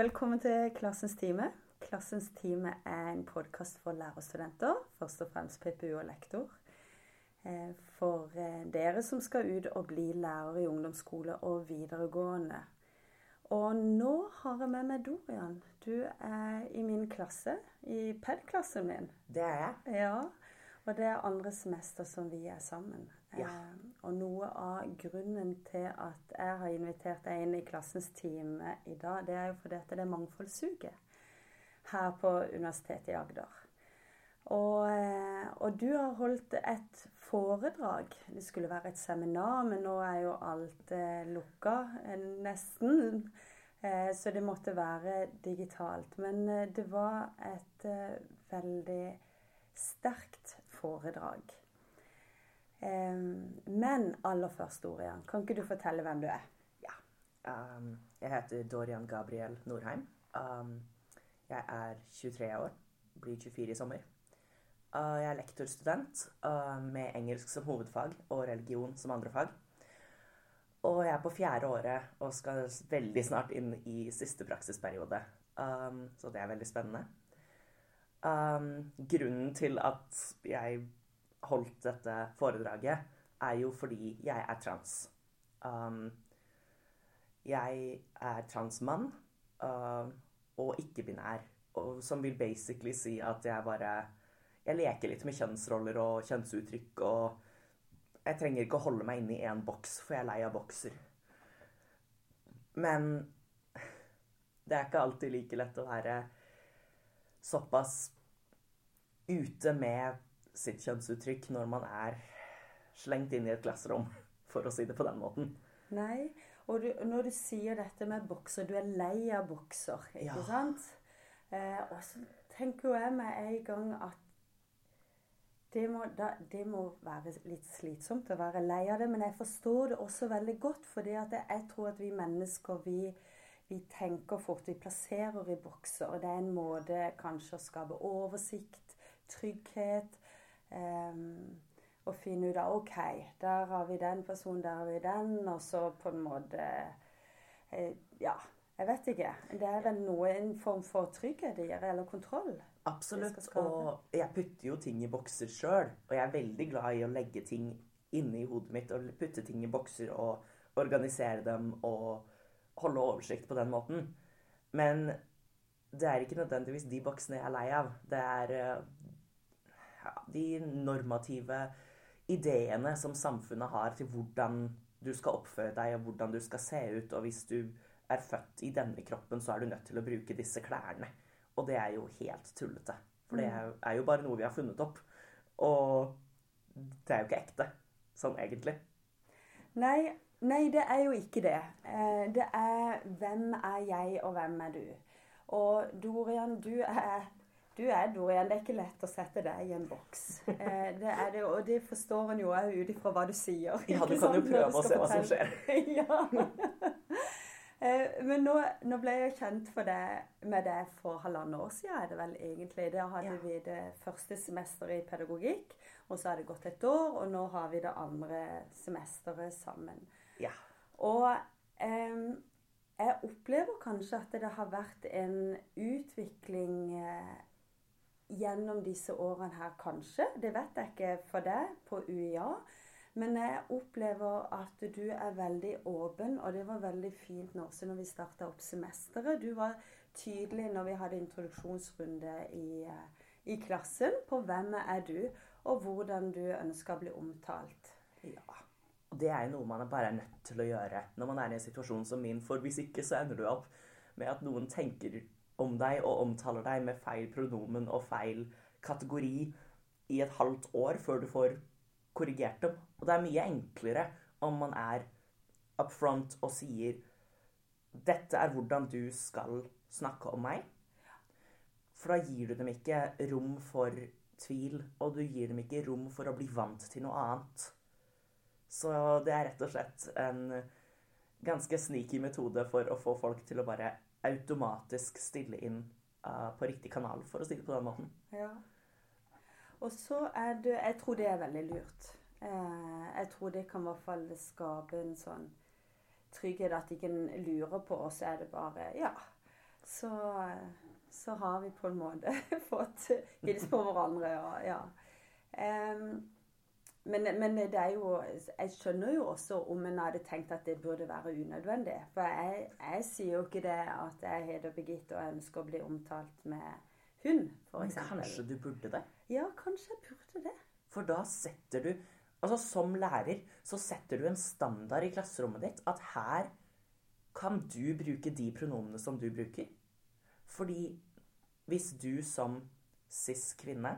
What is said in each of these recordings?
Velkommen til Klassens time. Klassens time er en podkast for lærerstudenter, først og fremst PPU og lektor. Eh, for eh, dere som skal ut og bli lærer i ungdomsskole og videregående. Og nå har jeg med meg Dorian. Du er i min klasse, i PED-klassen min. Det er jeg. Ja, og det er andre semester som vi er sammen. Ja. Eh, og noe av grunnen til at jeg har invitert deg inn i klassens time i dag, det er jo fordi at det er mangfoldsuke her på Universitetet i Agder. Og, eh, og du har holdt et foredrag. Det skulle være et seminar, men nå er jo alt eh, lukka, nesten. Så det måtte være digitalt. Men det var et veldig sterkt foredrag. Men aller først, Dorian, kan ikke du fortelle hvem du er? Um, jeg heter Dorian Gabriel Norheim. Um, jeg er 23 år, blir 24 i sommer. Uh, jeg er lektorstudent uh, med engelsk som hovedfag og religion som andre fag. Og jeg er på fjerde året og skal veldig snart inn i siste praksisperiode. Um, så det er veldig spennende. Um, grunnen til at jeg holdt dette foredraget, er jo fordi jeg er trans. Um, jeg er transmann uh, og ikke-binær, som vil basically si at jeg bare Jeg leker litt med kjønnsroller og kjønnsuttrykk, og jeg trenger ikke å holde meg inne i én boks, for jeg er lei av bokser. Men det er ikke alltid like lett å være såpass ute med sitt kjønnsuttrykk når man er slengt inn i et klasserom, for å si det på den måten. Nei, og du, når du sier dette med bokser, du er lei av bokser, ikke Ja. sant? Eh, og så tenker jo jeg med en gang at det må, da, det må være litt slitsomt å være lei av det, men jeg forstår det også veldig godt, For jeg, tror at vi mennesker, vi, vi tenker fort, vi plasserer i bokser, og det er en måte kanskje å skape oversikt, trygghet, og finne ut av ok, der har vi den personen, der har vi den, og så på en måte eh, Ja, jeg vet ikke. Det er vel noen form for trygghet i det, eller kontroll. Absolutt. Det. Og jeg putter jo ting i bokser sjøl. Og jeg er veldig glad i å legge ting inni hodet mitt og putte ting i bokser og organisere dem og holde oversikt på den måten. Men det er ikke nødvendigvis de boksene jeg er lei av. Det er eh, ja, de normative ideene som samfunnet har til hvordan du skal oppføre deg, og hvordan du skal se ut. Og hvis du er født i denne kroppen, så er du nødt til å bruke disse klærne. Og det er jo helt tullete. For det er jo- bare noe vi har funnet opp. Og det er jo ikke ekte, sånn egentlig. Nei, nei, det er jo ikke det. Eh, det er hvem er jeg, og hvem er du? Og Dorian, du er, du er Dorian. Det er ikke lett å sette deg i en boks. Eh, det er det, og det forstår en jo òg ut ifra hva du sier. Ja, du kan jo prøve å se hva som skjer. ja. Eh, Men nå, nå ble jeg kjent for det, med det for halvannet år siden, er det vel egentlig. Da hadde Ja. vi det første semesteret i pedagogikk, og så har det gått et år, og nå har vi det andre semesteret sammen. Ja. Og eh, jeg opplever kanskje at det har vært en utvikling eh, gjennom disse årene her, kanskje. Det vet jeg ikke for deg på UiA. Men jeg opplever at du er veldig åpen, og det var veldig fint nå også når vi starta opp semesteret. Du var tydelig når vi hadde introduksjonsrunde i, eh, i klassen på hvem er du, og hvordan du ønsker å bli omtalt. Ja. Og det er noe man bare er nødt til å gjøre når man er i en situasjon som min. For hvis ikke så ender du opp med at noen tenker om deg og omtaler deg med feil pronomen og feil kategori i et halvt år før du får korrigert dem. Og det er mye enklere om man er up front og sier dette er hvordan du skal snakke om meg. For da gir du dem ikke rom for tvil, og du gir dem ikke rom for å bli vant til noe annet. Så det er rett og slett en ganske sneaky metode for å få folk til å bare automatisk stille inn uh, på riktig kanal, for å si det på den måten. Ja. Og så er det Jeg tror det er veldig lurt. Eh, jeg tror det kan i hvert fall skape en sånn trygghet at ikke en lurer på oss, er det bare Ja. så, så har vi på en måte fått hilse på hverandre. Og, ja. Um, men, men, det er jo Jeg skjønner jo også om en hadde tenkt at det burde være unødvendig. For jeg, jeg sier jo ikke det at jeg heter Birgitte og ønsker å bli omtalt med hun, f.eks. Kanskje du burde det? Ja, kanskje jeg burde det. For da setter du Altså som lærer så setter du en standard i klasserommet ditt at her kan du bruke de pronomene som du bruker. Fordi hvis du som cis-kvinne,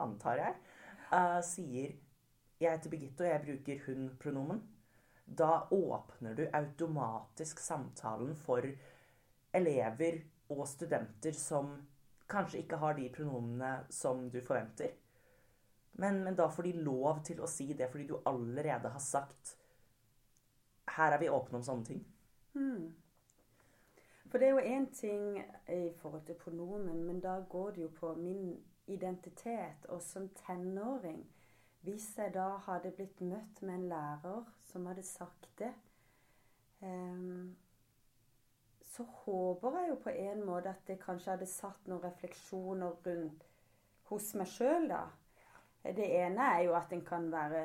antar jeg, uh, sier 'Jeg heter Birgitte, og jeg bruker hun-pronomen', da åpner du automatisk samtalen for elever og studenter som kanskje ikke har de pronomene som du forventer. Men, men, da får de lov til å si det fordi du allerede har sagt Her er vi åpne om sånne ting. Hmm. For det er jo én ting i forhold til pronomen, men da går det jo på min identitet. Og som tenåring, hvis jeg da hadde blitt møtt med en lærer som hadde sagt det um, så håper jeg jo på en måte at det kanskje hadde satt noen refleksjoner rundt hos meg sjøl, da. Det ene er jo at en kan være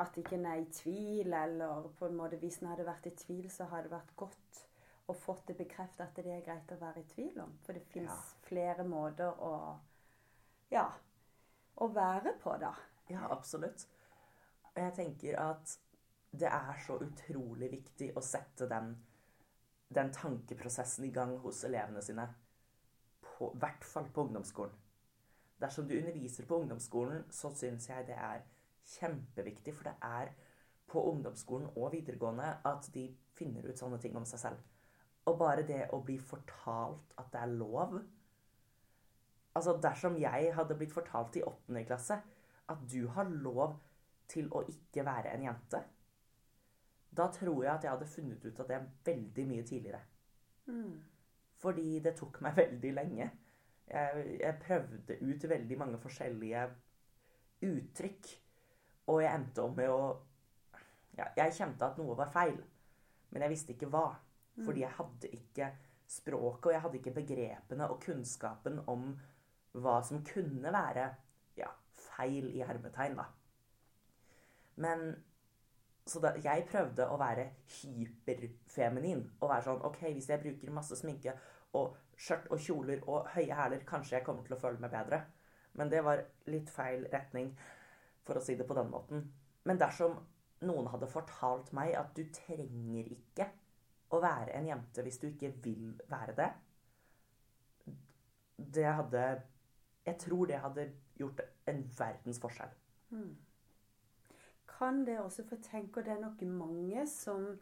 At ikke en er i tvil, eller på en måte hvis en hadde vært i tvil, så hadde det vært godt å fått det bekreftet at det er greit å være i tvil om. For det fins ja. flere måter å Ja. Å være på, da. Ja, absolutt. Og jeg tenker at det er så utrolig viktig å sette den, den tankeprosessen i gang hos elevene sine. I hvert fall på ungdomsskolen. Dersom du underviser på ungdomsskolen, så syns jeg det er kjempeviktig. For det er på ungdomsskolen og videregående at de finner ut sånne ting om seg selv. Og bare det å bli fortalt at det er lov Altså dersom jeg hadde blitt fortalt i åttende klasse at du har lov til å ikke være en jente, da tror jeg at jeg hadde funnet ut av det veldig mye tidligere. Mm. Fordi det tok meg veldig lenge. Jeg, jeg, prøvde ut veldig mange forskjellige uttrykk. Og jeg endte opp med å ja, Jeg kjente at noe var feil, men jeg visste ikke hva. Mm. Fordi jeg hadde ikke språket, og jeg hadde ikke begrepene og kunnskapen om hva som kunne være ja, feil i hermetegn, da. Men Så da, jeg prøvde å være hyperfeminin. Og være sånn OK, hvis jeg bruker masse sminke og skjørt og kjoler og høye hæler, kanskje jeg kommer til å føle meg bedre. Men det var litt feil retning, for å si det på den måten. Men dersom noen hadde fortalt meg at du trenger ikke å være en jente hvis du ikke vil være det Det hadde Jeg tror det hadde gjort en verdens forskjell. Mm. Kan det også få tenke, at det er nok mange som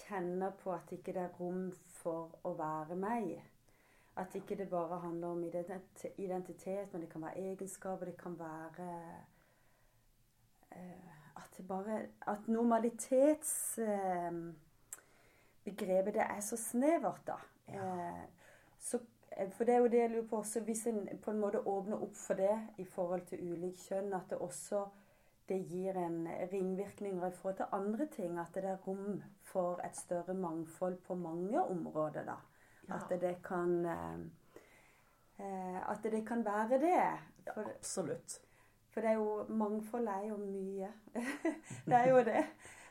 kjenner på at ikke det er rom for å være meg. At ikke det bare handler om identitet, men det kan være egenskaper. Det kan være uh, at bare At normalitetsbegrepet uh, det er så snevert, da. Ja. Uh, så, for det er jo det jeg lurer på også, Hvis en på en måte åpner opp for det i forhold til ulik kjønn, at det også det gir en ringvirkninger i forhold til andre ting. At det er rom for et større mangfold på mange områder. da. Ja. At det kan eh, eh, At det kan være det. For, ja, absolutt. For det er jo Mangfold er jo mye. det er jo det.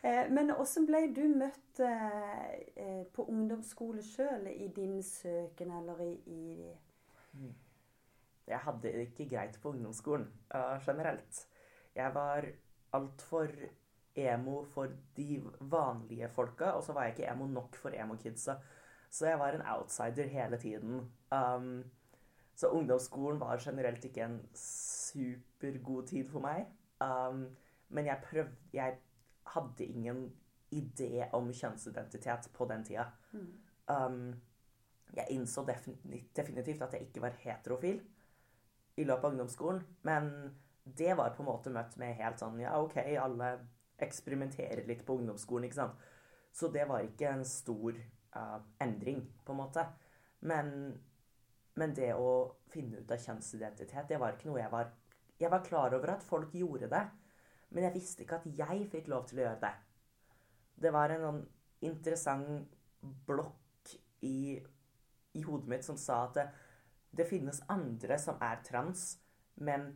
Eh, men hvordan ble du møtt på ungdomsskole sjøl i din søken, eller i, i mm. Jeg hadde det ikke greit på ungdomsskolen generelt. Jeg var altfor emo for de vanlige folka, og så var jeg ikke emo nok for emo-kidsa. Så jeg var en outsider hele tiden. Um, så ungdomsskolen var generelt ikke en supergod tid for meg. Um, men jeg prøvde Jeg hadde ingen idé om kjønnsidentitet på den tida. Mm. Um, jeg innså definitivt at jeg ikke var heterofil i løpet av ungdomsskolen. Men det var på en måte møtt med helt sånn Ja, OK, alle eksperimenterer litt på ungdomsskolen, ikke sant. Så det var ikke en stor uh, endring, på en måte. Men, men, det å finne ut av kjønnsidentitet, det var ikke noe jeg var Jeg var klar over at folk gjorde det, men jeg visste ikke at jeg fikk lov til å gjøre det. Det var en sånn interessant blokk i i hodet mitt som sa at det, det finnes andre som er trans, men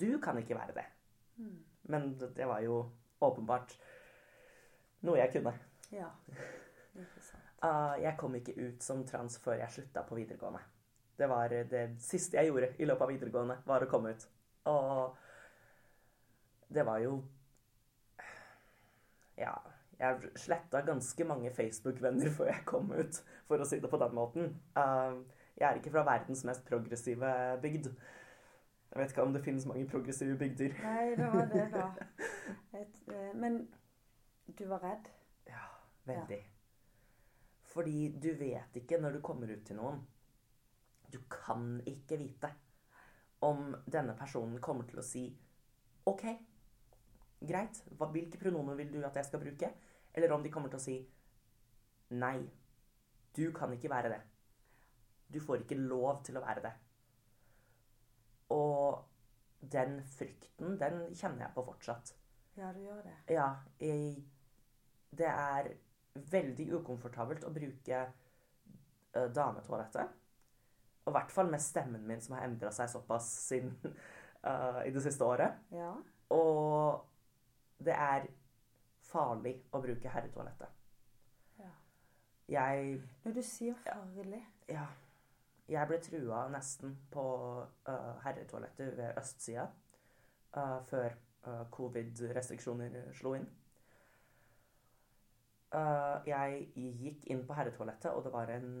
du kan ikke være det. Mm. Men det, var jo åpenbart noe jeg kunne. Ja. Ikke sant. Uh, jeg kom ikke ut som trans før jeg slutta på videregående. Det var det siste jeg gjorde i løpet av videregående, var å komme ut. Og det var jo Ja, jeg sletta ganske mange Facebook-venner før jeg kom ut, for å si det på den måten. Uh, jeg er ikke fra verdens mest progressive bygd. Jeg vet ikke om det finnes mange progressive bygder. Nei, det var det, da. Et, eh, men du var redd? Ja, veldig. Fordi du vet ikke når du kommer ut til noen Du kan ikke vite om denne personen kommer til å si OK, greit, hva, hvilke pronomen vil du at jeg skal bruke? Eller om de kommer til å si nei, du kan ikke være det. Du får ikke lov til å være det. Og den frykten, den kjenner jeg på fortsatt. Ja, du gjør det. Ja, jeg, det er veldig ukomfortabelt å bruke uh, dametoalettet. Og i hvert fall med stemmen min, som har endra seg såpass siden uh, i det siste året. Ja. Og det er farlig å bruke herretoalettet. ja. Jeg Når du sier farlig Ja. Jeg ble trua nesten på uh, herretoalettet ved østsida uh, før uh, covid-restriksjoner slo inn. Jeg gikk inn på herretoalettet, og det var en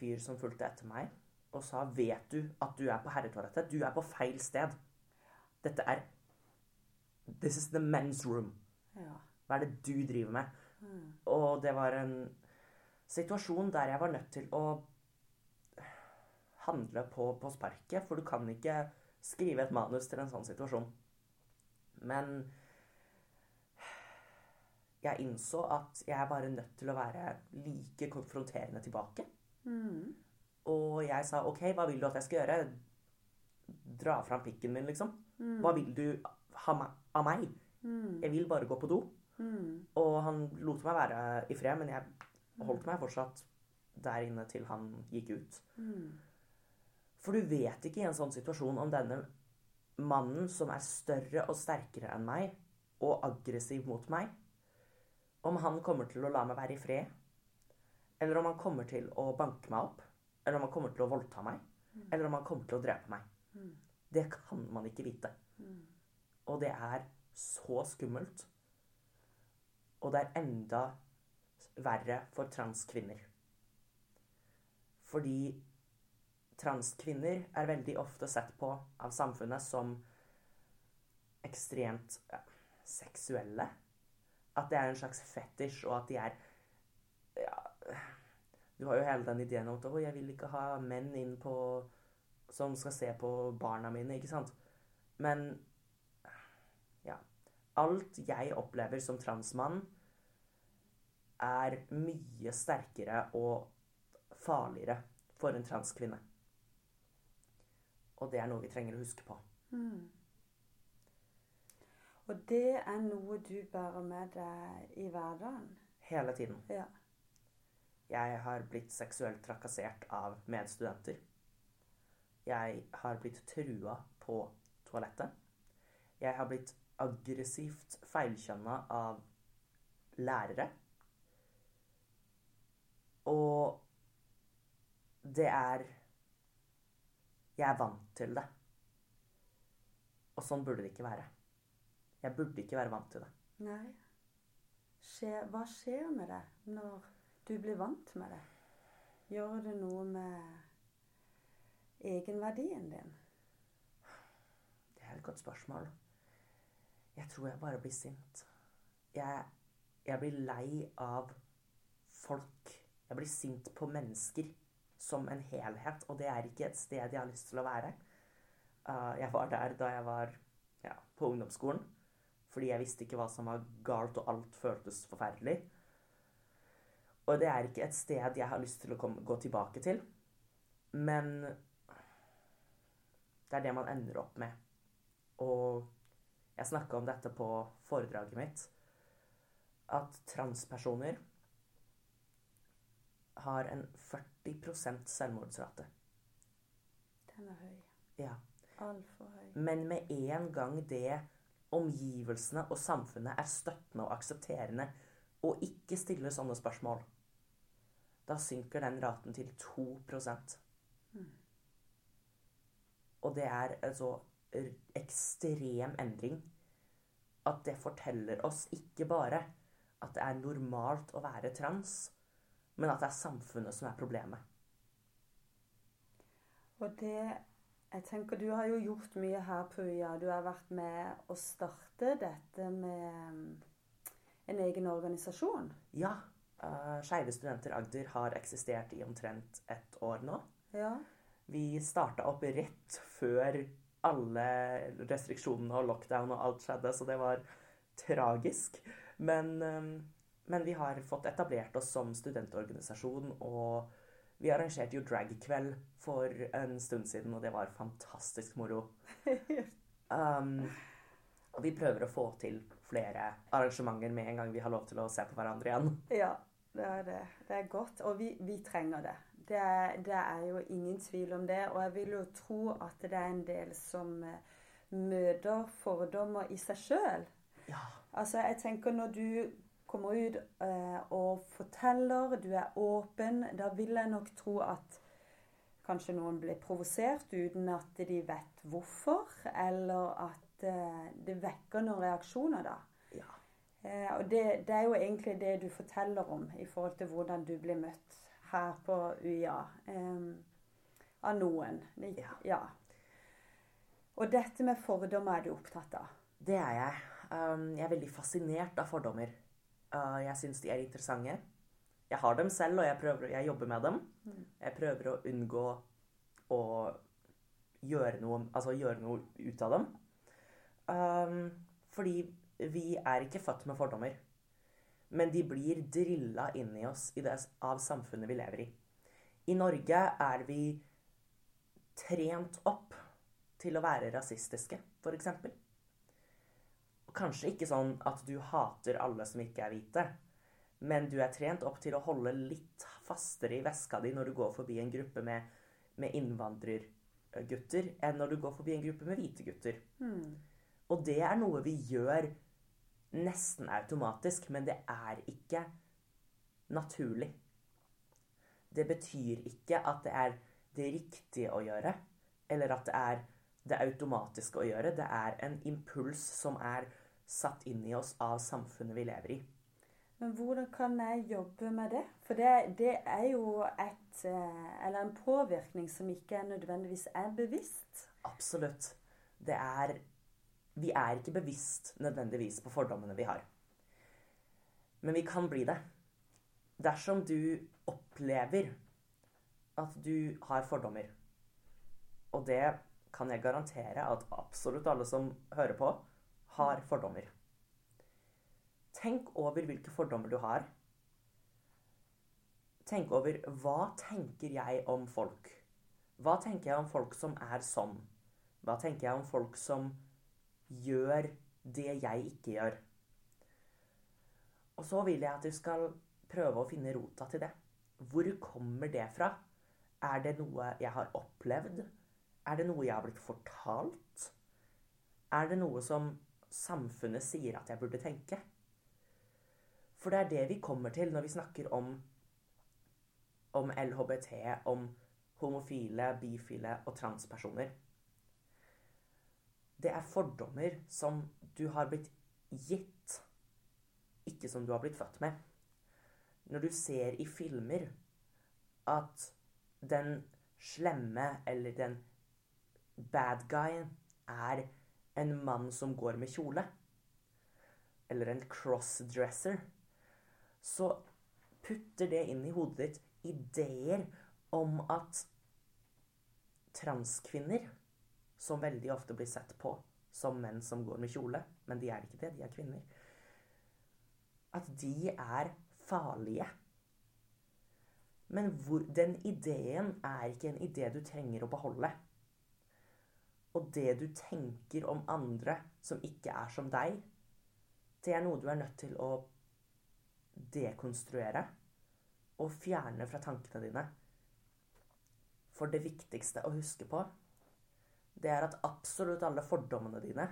fyr som fulgte etter meg og sa 'Vet du at du er på herretoalettet? Du er på feil sted. Dette er This is the men's room. Ja. Hva er det du driver med?' Mm. Og det var en situasjon der jeg var nødt til å handle på, på sparket, for du kan ikke skrive et manus til en sånn situasjon. Men jeg innså at jeg var nødt til å være like konfronterende tilbake. Mm. Og jeg sa OK, hva vil du at jeg skal gjøre? Dra fram pikken min, liksom. Mm. Hva vil du ha me- av meg? Mm. Jeg vil bare gå på do. Mm. Og han lot meg være i fred, men jeg holdt meg fortsatt der inne til han gikk ut. Mm. For du vet ikke i en sånn situasjon om denne mannen som er større og sterkere enn meg, og aggressiv mot meg, om han kommer til å la meg være i fred, eller om han kommer til å banke meg opp, eller om han kommer til å voldta meg, eller om han kommer til å drepe meg. Mm. Det kan man ikke vite. Mm. Og det er så skummelt. Og det er enda verre for transkvinner. Fordi transkvinner er veldig ofte sett på av samfunnet som ekstremt ja, seksuelle. At det er en slags fetisj, og at de er ja, Du har jo hele den ideen om at «Å, jeg vil ikke ha menn inn på som skal se på barna mine, ikke sant? Men. Alt jeg opplever som transmann, er mye sterkere og farligere for en transkvinne. Og det er noe vi trenger å huske på. Mm. Og det er noe du bærer med deg i hverdagen? Hele tiden. Ja. Jeg har blitt seksuelt trakassert av medstudenter. Jeg har blitt trua på toalettet. Jeg har blitt aggressivt feilkjønna av lærere. Og det er Jeg er vant til det. Og sånn burde det ikke være. Jeg burde ikke være vant til det. Nei. Skje, hva skjer med deg når du blir vant med det? Gjør det noe med egenverdien din? Det er et godt spørsmål. Jeg tror jeg bare blir sint. Jeg, jeg blir lei av folk. Jeg blir sint på mennesker som en helhet, og det er ikke et sted jeg har lyst til å være. Uh, jeg var der da jeg var ja, på ungdomsskolen, fordi jeg visste ikke hva som var galt, og alt føltes forferdelig. Og det er ikke et sted jeg har lyst til å komme, gå tilbake til. Men det er det man ender opp med. Og jeg snakka om dette på foredraget mitt. At transpersoner har en 40% selvmordsrate. Den er høy. Ja. Altfor høy. Men med en gang det omgivelsene og samfunnet er støttende og aksepterende og ikke stiller sånne spørsmål, da synker den raten til 2 Og det er en så r- ekstrem endring at det forteller oss ikke bare at det er normalt å være trans, men at det er samfunnet som er problemet. Og det Jeg tenker du har jo gjort mye her på UiA. Du har vært med å starte dette med en egen organisasjon. Ja, uh, Skeive studenter Agder har eksistert i omtrent ett år nå. Ja. Vi starta opp rett før alle restriksjonene og lockdown og alt skjedde, så det var tragisk. Men, um, men vi har fått etablert oss som studentorganisasjon, og vi arrangerte jo dragkveld for en stund siden, og det var fantastisk moro. Um, og vi prøver å få til flere arrangementer med en gang vi har lov til å se på hverandre igjen. Ja, det er det. Det er godt. Og vi, vi trenger det. Det det er jo ingen tvil om det. Og jeg vil jo tro at det er en del som eh, møter fordommer i seg sjøl. Ja. Altså, jeg tenker når du kommer ut eh, og forteller, du er åpen, da vil jeg nok tro at kanskje noen blir provosert uten at de vet hvorfor, eller at eh, det vekker noen reaksjoner da. ja. Eh, og det, det er jo egentlig det du forteller om i forhold til hvordan du blir møtt her på UiA. Eh, av noen. Ja. ja. Og dette med fordommer er du opptatt av. Det er jeg. Um, jeg er veldig fascinert av fordommer. Uh, jeg syns de er interessante. Jeg har dem selv, og jeg, prøver, jeg jobber med dem. Mm. Jeg prøver å unngå å gjøre noe, altså gjøre noe ut av dem. Um, fordi vi er ikke født med fordommer. Men de blir drilla inn i oss i det, av samfunnet vi lever i. I Norge er vi trent opp til å være rasistiske, f.eks. Kanskje ikke sånn at du hater alle som ikke er hvite, men du er trent opp til å holde litt fastere i veska di når du går forbi en gruppe med, med innvandrergutter, enn når du går forbi en gruppe med hvite gutter. Hmm. Og det er noe vi gjør nesten automatisk, men det er ikke naturlig. Det betyr ikke at det er det riktige å gjøre, eller at det er det automatiske å gjøre. Det er en impuls som er satt inn i oss av samfunnet vi lever i. Men hvordan kan jeg jobbe med det? For det, det er jo et eh, Eller en påvirkning som ikke nødvendigvis er bevisst. Absolutt. Det er Vi er ikke bevisst nødvendigvis på fordommene vi har. Men vi kan bli det. Dersom du opplever at du har fordommer, og det kan jeg garantere at absolutt alle som hører på, har fordommer. Tenk over hvilke fordommer du har. Tenk over hva tenker jeg om folk? Hva tenker jeg om folk som er sånn? Hva tenker jeg om folk som gjør det jeg ikke gjør? Og så vil jeg at du skal prøve å finne rota til det. Hvor kommer det fra? Er det noe jeg har opplevd? Er det noe jeg har blitt fortalt? Er det noe som samfunnet sier at jeg burde tenke? For det er det vi kommer til når vi snakker om, om LHBT, om homofile, bifile og transpersoner. Det er fordommer som du har blitt gitt, ikke som du har blitt født med. Når du ser i filmer at den slemme eller den bad guyen er en mann som går med kjole, eller en crossdresser, så putter det inn i hodet ditt ideer om at transkvinner, som veldig ofte blir sett på som menn som går med kjole, men de er ikke det, de er kvinner, at de er farlige. Men hvor, den ideen er ikke en idé du trenger å beholde. Og det du tenker om andre som ikke er som deg, det er noe du er nødt til å dekonstruere og fjerne fra tankene dine. For det viktigste å huske på, det er at absolutt alle fordommene dine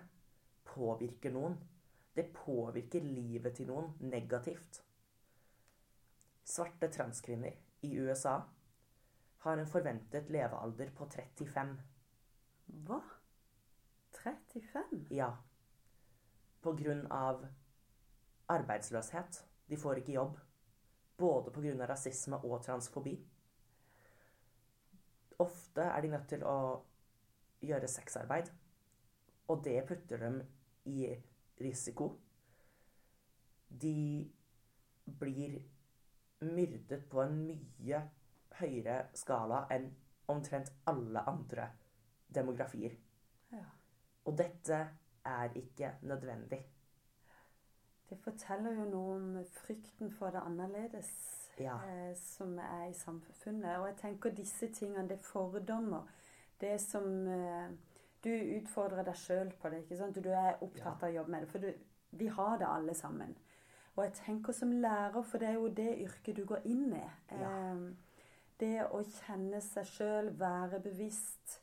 påvirker noen. Det påvirker livet til noen negativt. Svarte transkvinner i USA har en forventet levealder på 35. Hva? 35? Ja. På grunn av arbeidsløshet. De får ikke jobb. Både på grunn av rasisme og transfobi. Ofte er de nødt til å gjøre sexarbeid. Og det putter dem i risiko. De blir myrdet på en mye høyere skala enn omtrent alle andre demografier. Ja. Og dette er ikke nødvendig. Det forteller jo noe om frykten for det annerledes Ja. eh, som er i samfunnet. Og jeg tenker disse tingene, det er fordommer. Det som eh, Du utfordrer deg sjøl på det. ikke sant? Du er opptatt av å jobbe med det. For du, vi har det alle sammen. Og jeg tenker som lærer, for det er jo det yrket du går inn i. Ja. Eh, det å kjenne seg sjøl, være bevisst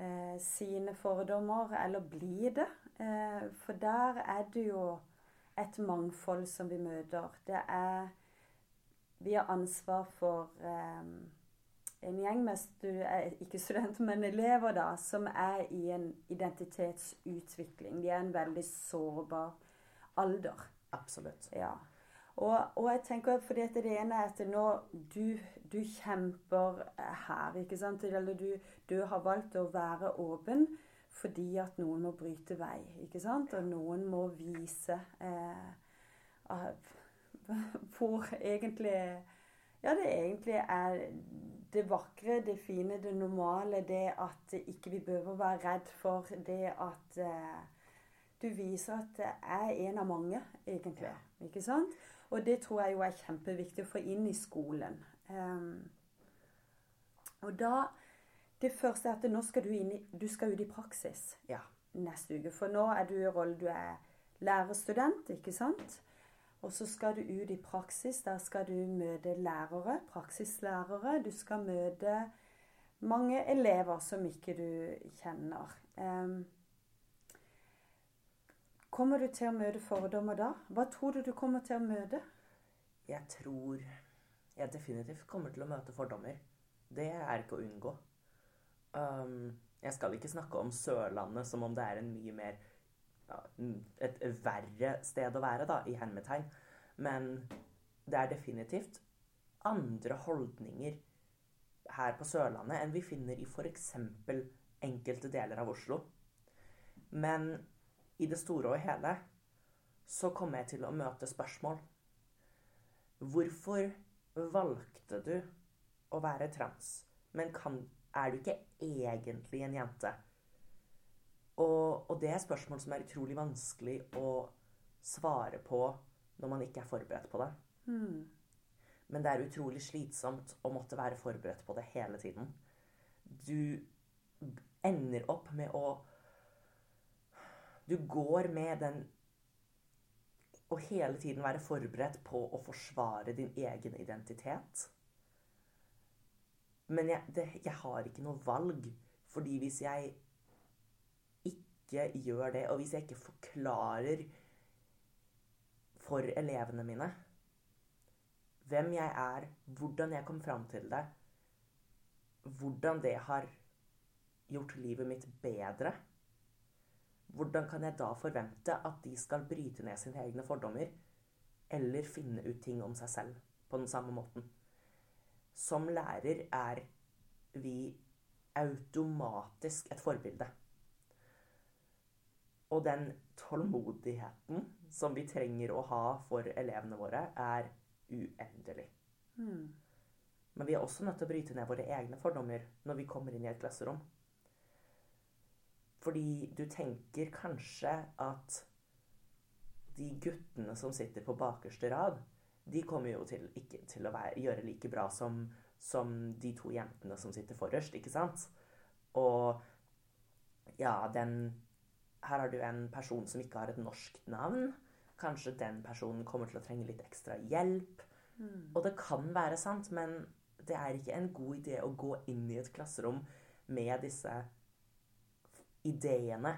eh, sine fordommer, eller bli det. Eh, for der er det jo et mangfold som vi møter. Det er Vi har ansvar for eh, en gjeng med eh, ikke studenter, men elever da, som er i en identitetsutvikling. De er en veldig sårbar alder. Absolutt. Ja. Og, og jeg tenker fordi at det ene er at nå du, du kjemper her, ikke sant? Eller du, du har valgt å være åpen fordi at noen må bryte vei, ikke sant? Og noen må vise eh, hvor egentlig Ja, det egentlig er det vakre, det fine, det normale, det at ikke vi behøver være redd for det at eh, du viser at jeg er en av mange, egentlig. Ikke sant? Og det tror jeg jo er kjempeviktig å få inn i skolen. Um, og da Det første er at nå skal du, inn i, du skal ut i praksis Ja. neste uke. For nå er du i rollen du er lærerstudent, ikke sant? Og så skal du ut i praksis. Der skal du møte lærere, praksislærere. Du skal møte mange elever som ikke du kjenner. Kommer du til å møte fordommer da? Hva tror du du kommer til å møte? Jeg tror jeg definitivt kommer til å møte fordommer. Det er ikke å unngå. Um, jeg skal ikke snakke om Sørlandet som om det er en mye mer et verre sted å være, da, i hermetegn. Men det er definitivt andre holdninger her på Sørlandet enn vi finner i f.eks. enkelte deler av Oslo. Men i det store og hele så kommer jeg til å møte spørsmål. Hvorfor valgte du å være trans, men kan, er du ikke egentlig en jente? Og, og det er spørsmål som er utrolig vanskelig å svare på når man ikke er forberedt på det. Mm. Men det er utrolig slitsomt å måtte være forberedt på det hele tiden. Du ender opp med å Du går med den Å hele tiden være forberedt på å forsvare din egen identitet. Men jeg, det, jeg har ikke noe valg. Fordi hvis jeg ikke gjør det, og hvis jeg ikke forklarer for elevene mine hvem jeg er, hvordan jeg kom fram til det, hvordan det har gjort livet mitt bedre, hvordan kan jeg da forvente at de skal bryte ned sine egne fordommer, eller finne ut ting om seg selv på den samme måten? Som lærer er vi automatisk et forbilde. Og den tålmodigheten som vi trenger å ha for elevene våre, er uendelig. Mm. Men vi er også nødt til å bryte ned våre egne fordommer når vi kommer inn i et klasserom. Fordi du tenker kanskje at de guttene som sitter på bakerste rad, de kommer jo til, ikke til å være, gjøre like bra som, som de to jentene som sitter forrest, ikke sant? Og ja, den Her har du en person som ikke har et norsk navn. Kanskje den personen kommer til å trenge litt ekstra hjelp. Mm. Og det kan være sant, men det er ikke en god idé å gå inn i et klasserom med disse ideene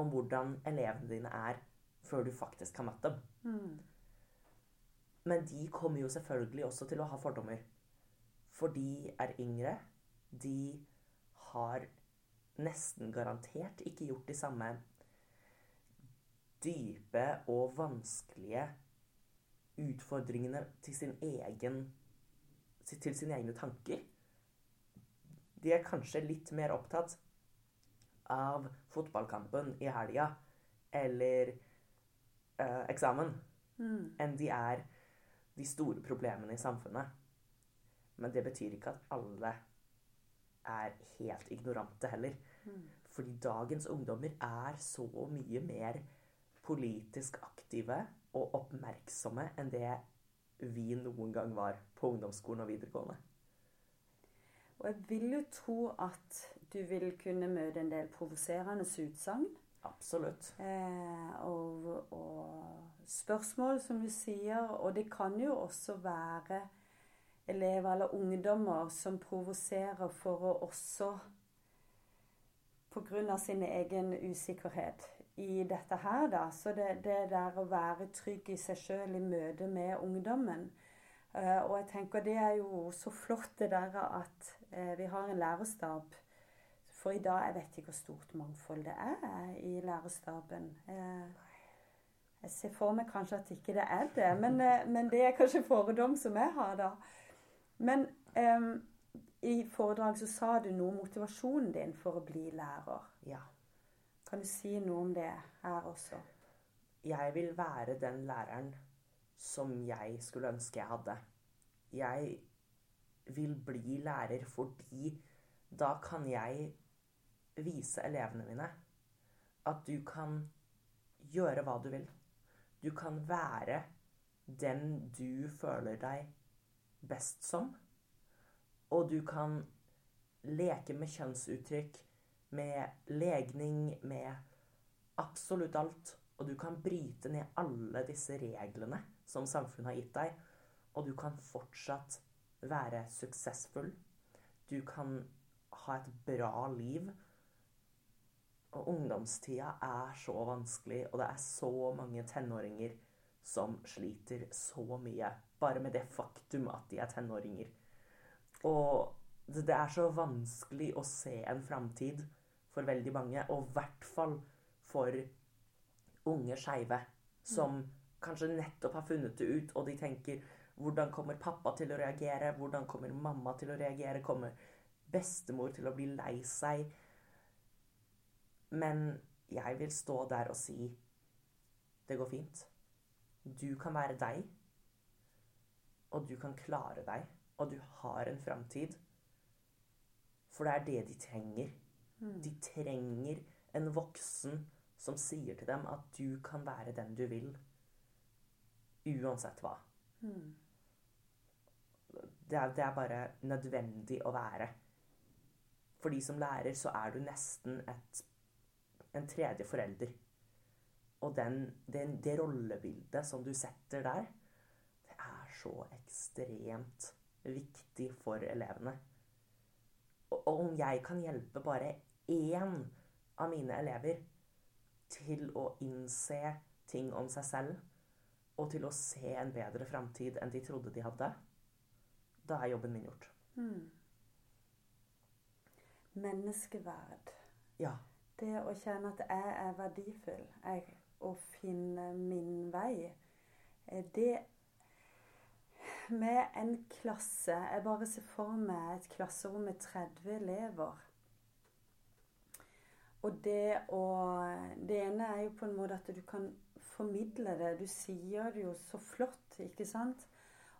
om hvordan elevene dine er, før du faktisk har møtt dem. Mm. Men de kommer jo selvfølgelig også til å ha fordommer. For de er yngre. De har nesten garantert ikke gjort de samme dype og vanskelige utfordringene til sin egen til sine egne tanker. De er kanskje litt mer opptatt av fotballkampen i helga eller eh, eksamen Mm. enn de er de store problemene i samfunnet. Men det betyr ikke at alle er helt ignorante heller. Mm. Fordi dagens ungdommer er så mye mer politisk aktive og oppmerksomme enn det vi noen gang var på ungdomsskolen og videregående. Og jeg vil jo tro at du vil kunne møte en del provoserende utsagn. Absolutt. Eh, og, og spørsmål, som du sier. Og det kan jo også være elever eller ungdommer som provoserer for å også Pga. sin egen usikkerhet i dette her, da. Så det, det der å være trygg i seg sjøl i møte med ungdommen. Uh, og jeg tenker det er jo så flott det der at uh, vi har en lærerstab. For i dag jeg vet ikke hvor stort mangfold det er i lærerstaben. Uh, jeg ser for meg kanskje at ikke det er det, men, eh, men det er kanskje fordom som jeg har, da. Men um, i foredrag så sa du noe om motivasjonen din for å bli lærer. Ja. Kan du si noe om det her også? Jeg vil være den læreren som jeg skulle ønske jeg hadde. Jeg vil bli lærer fordi da kan jeg vise elevene mine at du kan gjøre hva du vil. Du kan være den du føler deg best som. Og du kan leke med kjønnsuttrykk, med legning, med absolutt alt. Og du kan bryte ned alle disse reglene som samfunnet har gitt deg. Og du kan fortsatt være suksessfull. Du kan ha et bra liv. Og ungdomstida er så vanskelig, og det er så mange tenåringer som sliter så mye bare med det faktum at de er tenåringer. Og det er så vanskelig å se en framtid for veldig mange, og i hvert fall for unge skeive som kanskje nettopp har funnet det ut, og de tenker hvordan kommer pappa til å reagere? Hvordan kommer mamma til å reagere? Kommer bestemor til å bli lei seg? Men jeg vil stå der og si det går fint. Du kan være deg, og du kan klare deg, og du har en framtid. For det er det de trenger. Mm. De trenger en voksen som sier til dem at du kan være den du vil. Uansett hva. Mm. Det er, det er bare nødvendig å være. For de som lærer, så er du nesten et, en tredje forelder. Og den, den, det rollebildet som du setter der, det er så ekstremt viktig for elevene. Og, og om jeg kan hjelpe bare én av mine elever til å innse ting om seg selv, og til å se en bedre framtid enn de trodde de hadde, da er jobben min gjort. Mm. Menneskeverd. Ja. Det å kjenne at jeg er verdifull, jeg, å finne min vei, eh, det med en klasse Jeg bare ser for meg et klasserom med 30 elever. Og det å Det ene er jo på en måte at du kan formidle det. Du sier det jo så flott, ikke sant?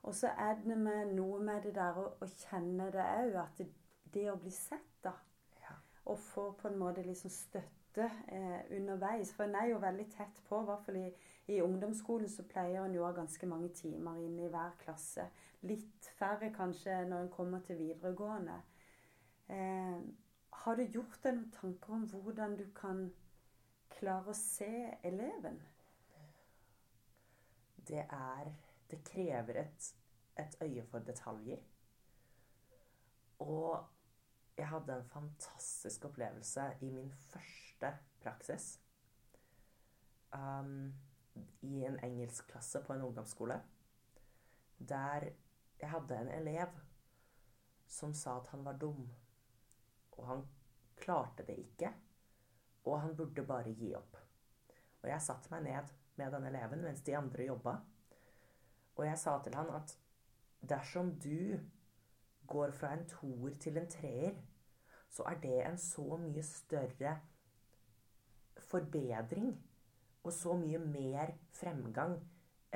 Og så er det med noe med det der å, å kjenne det òg, at det, det å bli sett, da. Ja. Og få på en måte liksom støtte eh, underveis. For en er jo veldig tett på, i hvert fall i, i ungdomsskolen så pleier en jo å ha ganske mange timer inn i hver klasse. Litt færre kanskje når en kommer til videregående. Eh, har du gjort deg noen tanker om hvordan du kan klare å se eleven? Det er Det krever et, et øye for detaljer. Og jeg hadde en fantastisk opplevelse i min første praksis. Um, I en engelskklasse på en ungdomsskole. Der jeg hadde en elev som sa at han var dum. Og han klarte det ikke. Og han burde bare gi opp. Og jeg satte meg ned med den eleven mens de andre jobba. Og jeg sa til han at dersom du går fra en toer til en treer, så er det en så mye større forbedring og så mye mer fremgang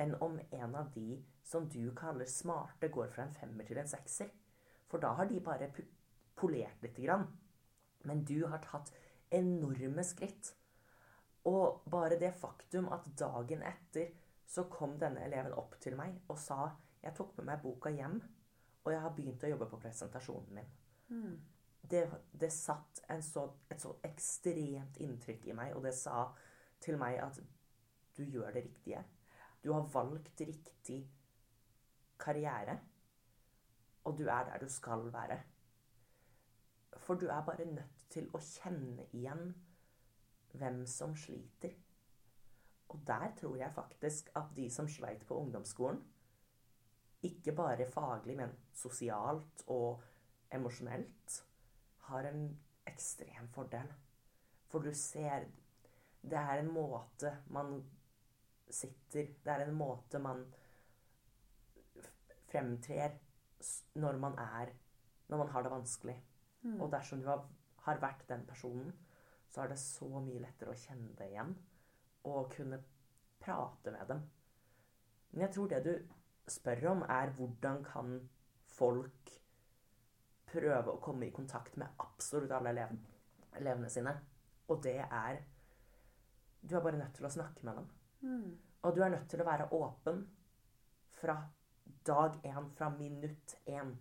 enn om en av de som du kaller smarte, går fra en femmer til en sekser. For da har de bare polert lite grann. Men du har tatt enorme skritt. Og bare det faktum at dagen etter så kom denne eleven opp til meg og sa jeg tok med meg boka hjem, og jeg har begynt å jobbe på presentasjonen min. Mm. Det, det, satt så, et så ekstremt inntrykk i meg, og det sa til meg at du gjør det riktige. Du har valgt riktig karriere, og du er der du skal være. For du er bare nødt til å kjenne igjen hvem som sliter. Og der tror jeg faktisk at de som sleit på ungdomsskolen, ikke bare faglig, men sosialt og emosjonelt, har en ekstrem fordel. For du ser Det er en måte man sitter Det er en måte man fremtrer når man er Når man har det vanskelig. Mm. Og dersom du har, har vært den personen, så er det så mye lettere å kjenne det igjen og kunne prate med dem. Men jeg tror det du spør om, er hvordan kan folk prøve å komme i kontakt med absolutt alle elevene, elevene sine. Og det er Du er bare nødt til å snakke med dem. Mm. Og du er nødt til å være åpen fra dag én, fra minutt én.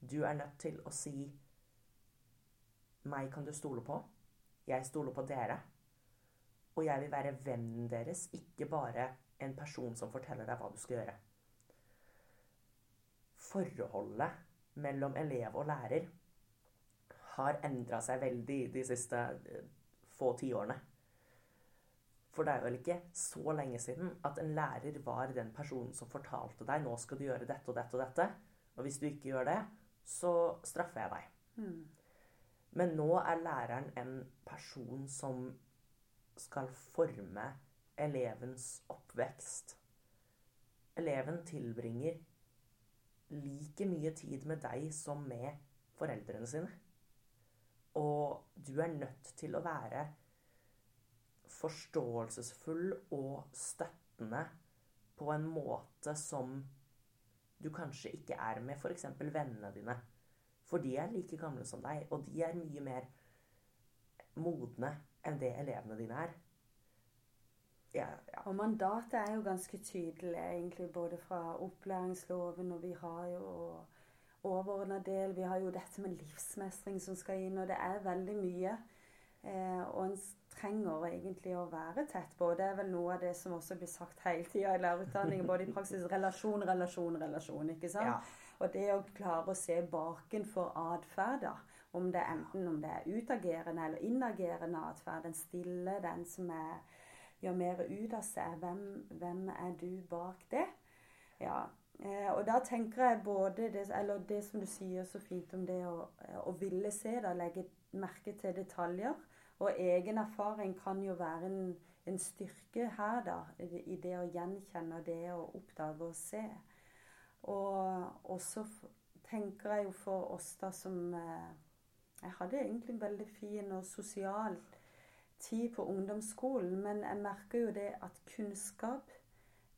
Du er nødt til å si 'Meg kan du stole på'. Jeg stoler på dere. Og jeg vil være vennen deres, ikke bare en person som forteller deg hva du skal gjøre. Forholdet mellom elev og lærer har endra seg veldig de siste eh, få tiårene. For det er vel ikke så lenge siden at en lærer var den personen som fortalte deg nå skal du gjøre dette og dette og dette, og hvis du ikke gjør det, så straffer jeg deg. Mm. Men nå er læreren en person som skal forme elevens oppvekst. Eleven tilbringer like mye tid med deg som med foreldrene sine. Og du er nødt til å være forståelsesfull og støttende på en måte som du kanskje ikke er med f.eks. vennene dine. For de er like gamle som deg, og de er mye mer modne enn det elevene dine er. Ja, ja. Og mandatet er jo ganske tydelig, egentlig, både fra opplæringsloven, og vi har jo overordna del. Vi har jo dette med livsmestring som skal inn, og det er veldig mye. Eh, og en trenger egentlig å være tett på. Det er vel noe av det som også blir sagt hele tida i lærerutdanningen, både i praksis relasjon, relasjon, relasjon. ikke sant? Ja. Og det å klare å se bakenfor atferder, om enten om det er utagerende eller inagerende atferd, den stille, den som er, gjør mer ut av seg, hvem, hvem er du bak det? Ja, eh, og da tenker jeg både det, eller det som du sier så fint om det å, å ville se, da, legge merke til detaljer. Og egen erfaring kan jo være en, en styrke her, da, i det å gjenkjenne det å oppdage og se. Og så tenker jeg jo for oss da som eh, Jeg hadde egentlig en veldig fin og sosial tid på ungdomsskolen, men jeg merker jo det at kunnskap,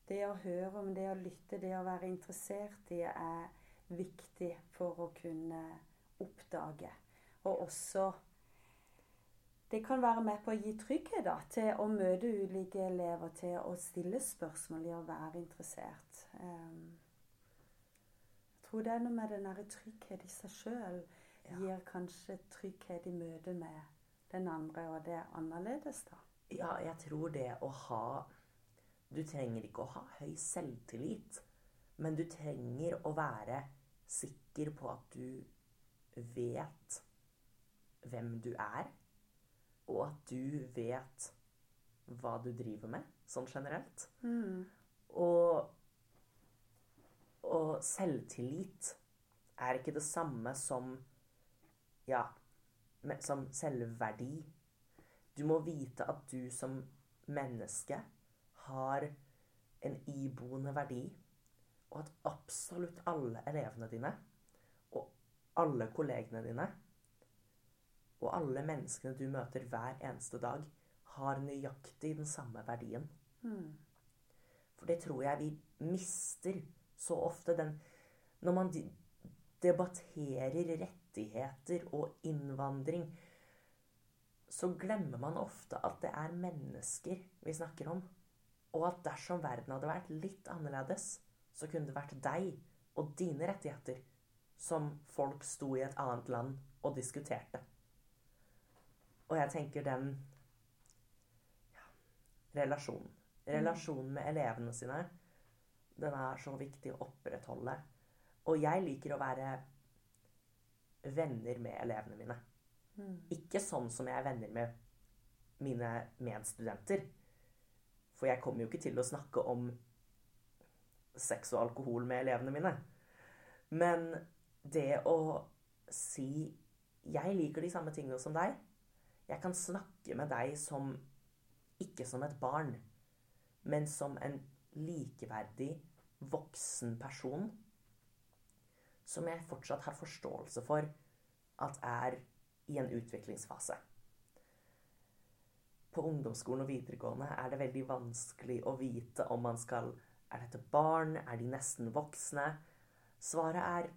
det å høre om, det å lytte, det å være interessert i, er viktig for å kunne oppdage. Og også det kan være med på å gi trygghet da, til å møte ulike elever, til å stille spørsmål i å være interessert. Um, tror det er noe med den derre trygghet i seg sjøl ja. gir kanskje trygghet i møte med den andre, og det er annerledes, da. Ja, jeg tror det å ha Du trenger ikke å ha høy selvtillit Men du trenger å være sikker på at du vet hvem du er, og at du vet hva du driver med, sånn generelt. Mm. Og, og selvtillit er ikke det samme som ja, som selvverdi. Du må vite at du som menneske har en iboende verdi, og at absolutt alle elevene dine og alle kollegene dine og alle menneskene du møter hver eneste dag, har nøyaktig den samme verdien. Mm. For det tror jeg vi mister så ofte. Den, når man debatterer rettigheter og innvandring, så glemmer man ofte at det er mennesker vi snakker om. Og at dersom verden hadde vært litt annerledes, så kunne det vært deg og dine rettigheter som folk sto i et annet land og diskuterte. Og jeg tenker den ja, relasjonen. Relasjonen med elevene sine, den er så viktig å opprettholde. Og jeg liker å være venner med elevene mine. Mm. Ikke sånn som jeg er venner med mine medstudenter. For jeg kommer jo ikke til å snakke om sex og alkohol med elevene mine. Men det å si 'jeg liker de samme tingene som deg', jeg kan snakke med deg som ikke som et barn, men som en likeverdig voksen person som jeg fortsatt har forståelse for at er i en utviklingsfase. På ungdomsskolen og videregående er det veldig vanskelig å vite om man skal Er dette barn? Er de nesten voksne? Svaret er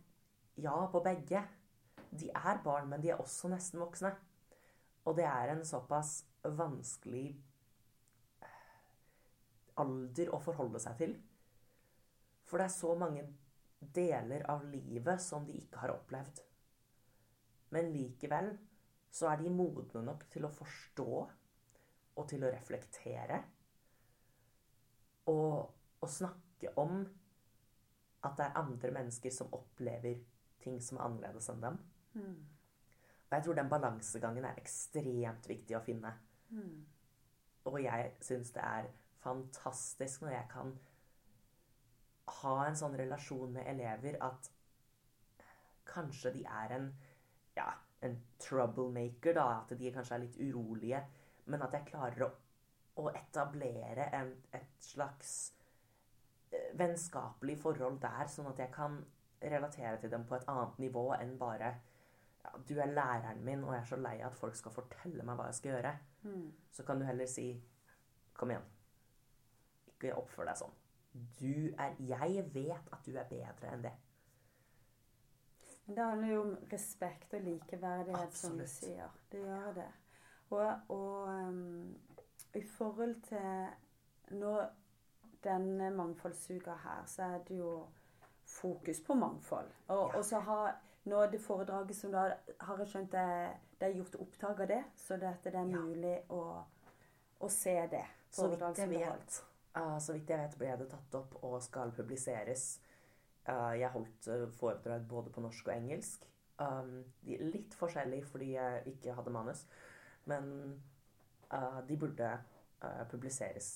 ja på begge. De er barn, men de er også nesten voksne. Og det er en såpass vanskelig eh, alder å forholde seg til. For det er så mange deler av livet som de ikke har opplevd. Men likevel så er de modne nok til å forstå og til å reflektere. Og å snakke om at det er andre mennesker som opplever ting som er annerledes enn dem. Mm. Og jeg tror den balansegangen er ekstremt viktig å finne. Mm. Og jeg syns det er fantastisk når jeg kan ha en sånn relasjon med elever at kanskje de er en ja, en troublemaker, da. At de kanskje er litt urolige. Men at jeg klarer å, å etablere en, et slags eh, vennskapelig forhold der, sånn at jeg kan relatere til dem på et annet nivå enn bare ja, Du er læreren min, og jeg er så lei at folk skal fortelle meg hva jeg skal gjøre. Mm. Så kan du heller si Kom igjen. Ikke oppfør deg sånn. Du er Jeg vet at du er bedre enn det. Men det handler jo om respekt og likeverdighet, som du sier. Det gjør det. Og, og um, i forhold til nå denne mangfoldsuka her, så er det jo fokus på mangfold. Og, Ja. og så har nå det foredraget som da har jeg skjønt det, det er gjort opptak av det, så det, det er Ja. mulig å, å se det. Så vidt jeg vet. Uh, så vidt jeg vet ble det tatt opp og skal publiseres. Uh, jeg holdt uh, foredrag både på norsk og engelsk. Um, litt forskjellig fordi jeg ikke hadde manus. Men de burde publiseres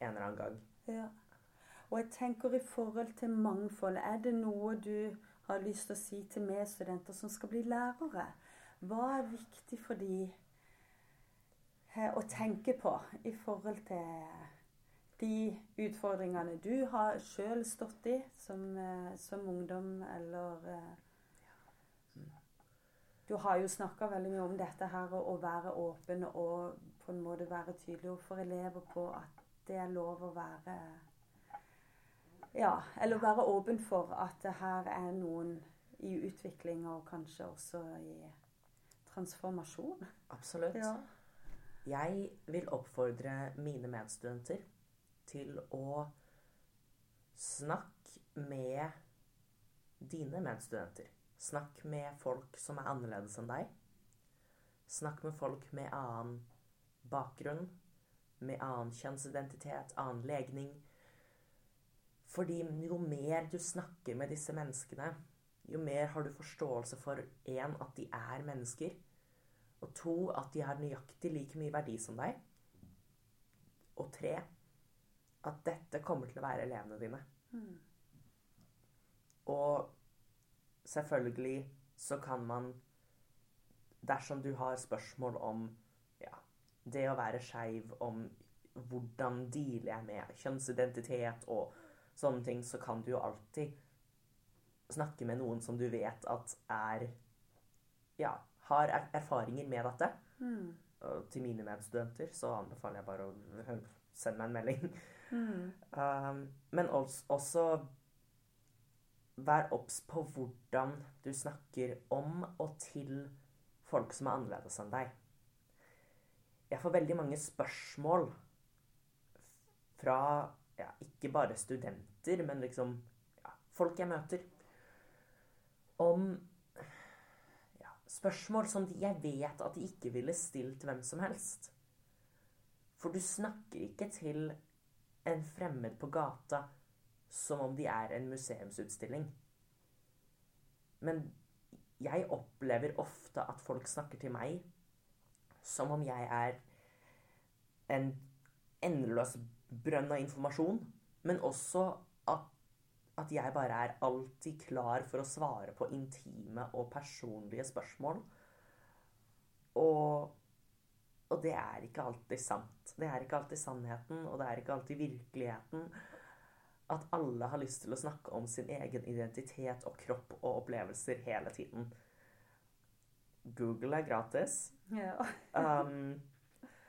en eller annen gang. Ja. Og jeg tenker i forhold til mangfold, er det noe du har lyst til å si til medstudenter som skal bli lærere? Hva er viktig for de eh, å tenke på i forhold til de utfordringene du har sjøl stått i som, eh, som ungdom, eller eh, Du har jo snakka veldig mye om dette her å å være åpen og på en måte være tydelig overfor elever på at det er lov å være Ja, eller være åpen for at det her er noen i utvikling og kanskje også i transformasjon. Absolutt. Ja. Jeg vil oppfordre mine medstudenter til å snakke med dine medstudenter. Snakk med folk som er annerledes enn deg. Snakk med folk med annen bakgrunn, med annen kjønnsidentitet, annen legning. Fordi jo mer du snakker med disse menneskene, jo mer har du forståelse for én, at de er mennesker, og to, at de har nøyaktig like mye verdi som deg, og tre, at dette kommer til å være elevene dine. Mm. Og selvfølgelig så kan man Dersom du har spørsmål om ja, det å være skeiv, om hvordan dealer jeg med kjønnsidentitet og sånne ting, så kan du jo alltid snakke med noen som du vet at er Ja, har er erfaringer med dette. Mm. Og til mine medstudenter så anbefaler jeg bare å sende meg en melding. Mm. Um, men også, også vær obs på hvordan du snakker om og til folk som er annerledes enn deg. Jeg får veldig mange spørsmål fra ja, ikke bare studenter, men liksom ja, folk jeg møter, om ja, spørsmål som jeg vet at de ikke ville stilt hvem som helst. For du snakker ikke til en fremmed på gata som om de er en museumsutstilling. Men jeg opplever ofte at folk snakker til meg som om jeg er en endeløs brønn av informasjon, men også at, at jeg bare er alltid klar for å svare på intime og personlige spørsmål. Og, og det er ikke alltid sant. Det er ikke alltid sannheten, og det er ikke alltid virkeligheten. At alle har lyst til å snakke om sin egen identitet og kropp og opplevelser hele tiden. Google er gratis. Ja. Um,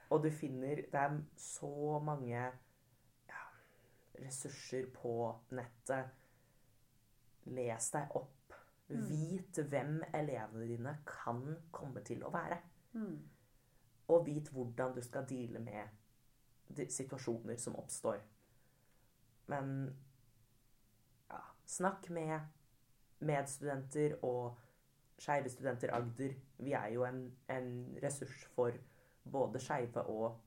og du finner Det er så mange ja, ressurser på nettet. Les deg opp. Mm. Vit hvem elevene dine kan komme til å være. Mm. Og vit hvordan du skal deale med situasjoner som oppstår. Men ja, snakk med medstudenter og Skeive studenter Agder. Vi er jo en, en ressurs for både skeive og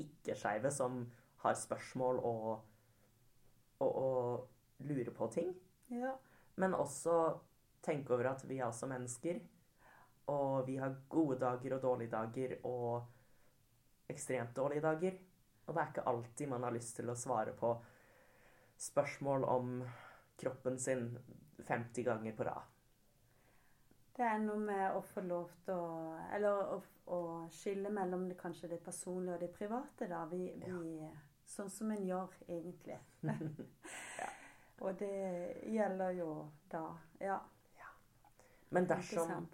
ikke-skeive som har spørsmål og, og, og lurer på ting. ja. Men også tenke over at vi er også mennesker. Og vi har gode dager og dårlige dager og ekstremt dårlige dager. Og det er ikke alltid man har lyst til å svare på spørsmål om kroppen sin 50 ganger på rad. Det er noe med å få lov til å Eller å, å skille mellom det, kanskje det personlige og det private, da. Vi, vi, sånn som en gjør, egentlig. Og det gjelder jo da Ja. Men dersom.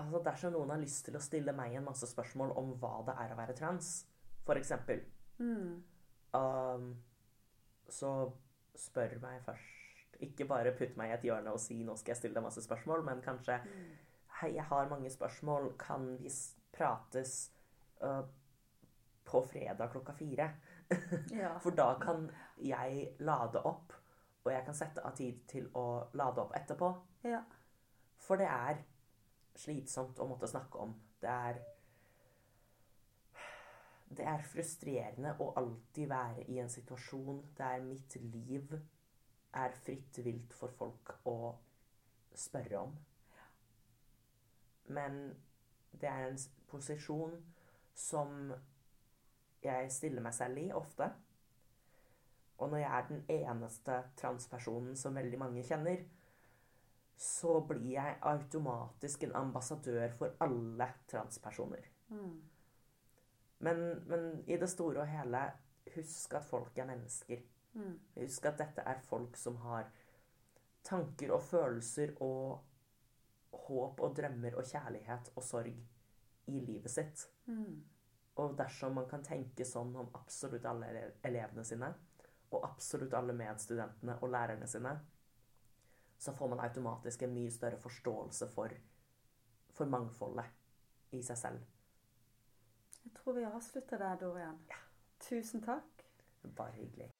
Altså dersom noen har lyst til å stille meg en masse spørsmål om hva det er å være trans, eksempel, Mm. um, så spør meg først. Ikke bare putt meg i et hjørne og si 'nå skal jeg stille deg masse spørsmål', men kanskje Mm. 'hei, jeg har mange spørsmål, kan vi prates uh, på fredag klokka fire'? Ja. For da kan jeg lade opp, og jeg kan sette av tid til å lade opp etterpå. ja. For det er slitsomt å måtte snakke om. Det er Det er frustrerende å alltid være i en situasjon der mitt liv er fritt vilt for folk å spørre om. Men det er en posisjon som jeg stiller meg selv i ofte. Og når jeg er den eneste transpersonen som veldig mange kjenner, så blir jeg automatisk en ambassadør for alle transpersoner. Mm. Men, men i det store og hele, husk at folk er mennesker. Mm. Husk at dette er folk som har tanker og følelser og håp og drømmer og kjærlighet og sorg i livet sitt. Mm. Og dersom man kan tenke sånn om absolutt alle elevene sine, og absolutt alle medstudentene og lærerne sine, så får man automatisk en mye større forståelse for, for mangfoldet i seg selv. Jeg tror vi avslutter der, Dorian. Ja. Tusen takk. Bare hyggelig.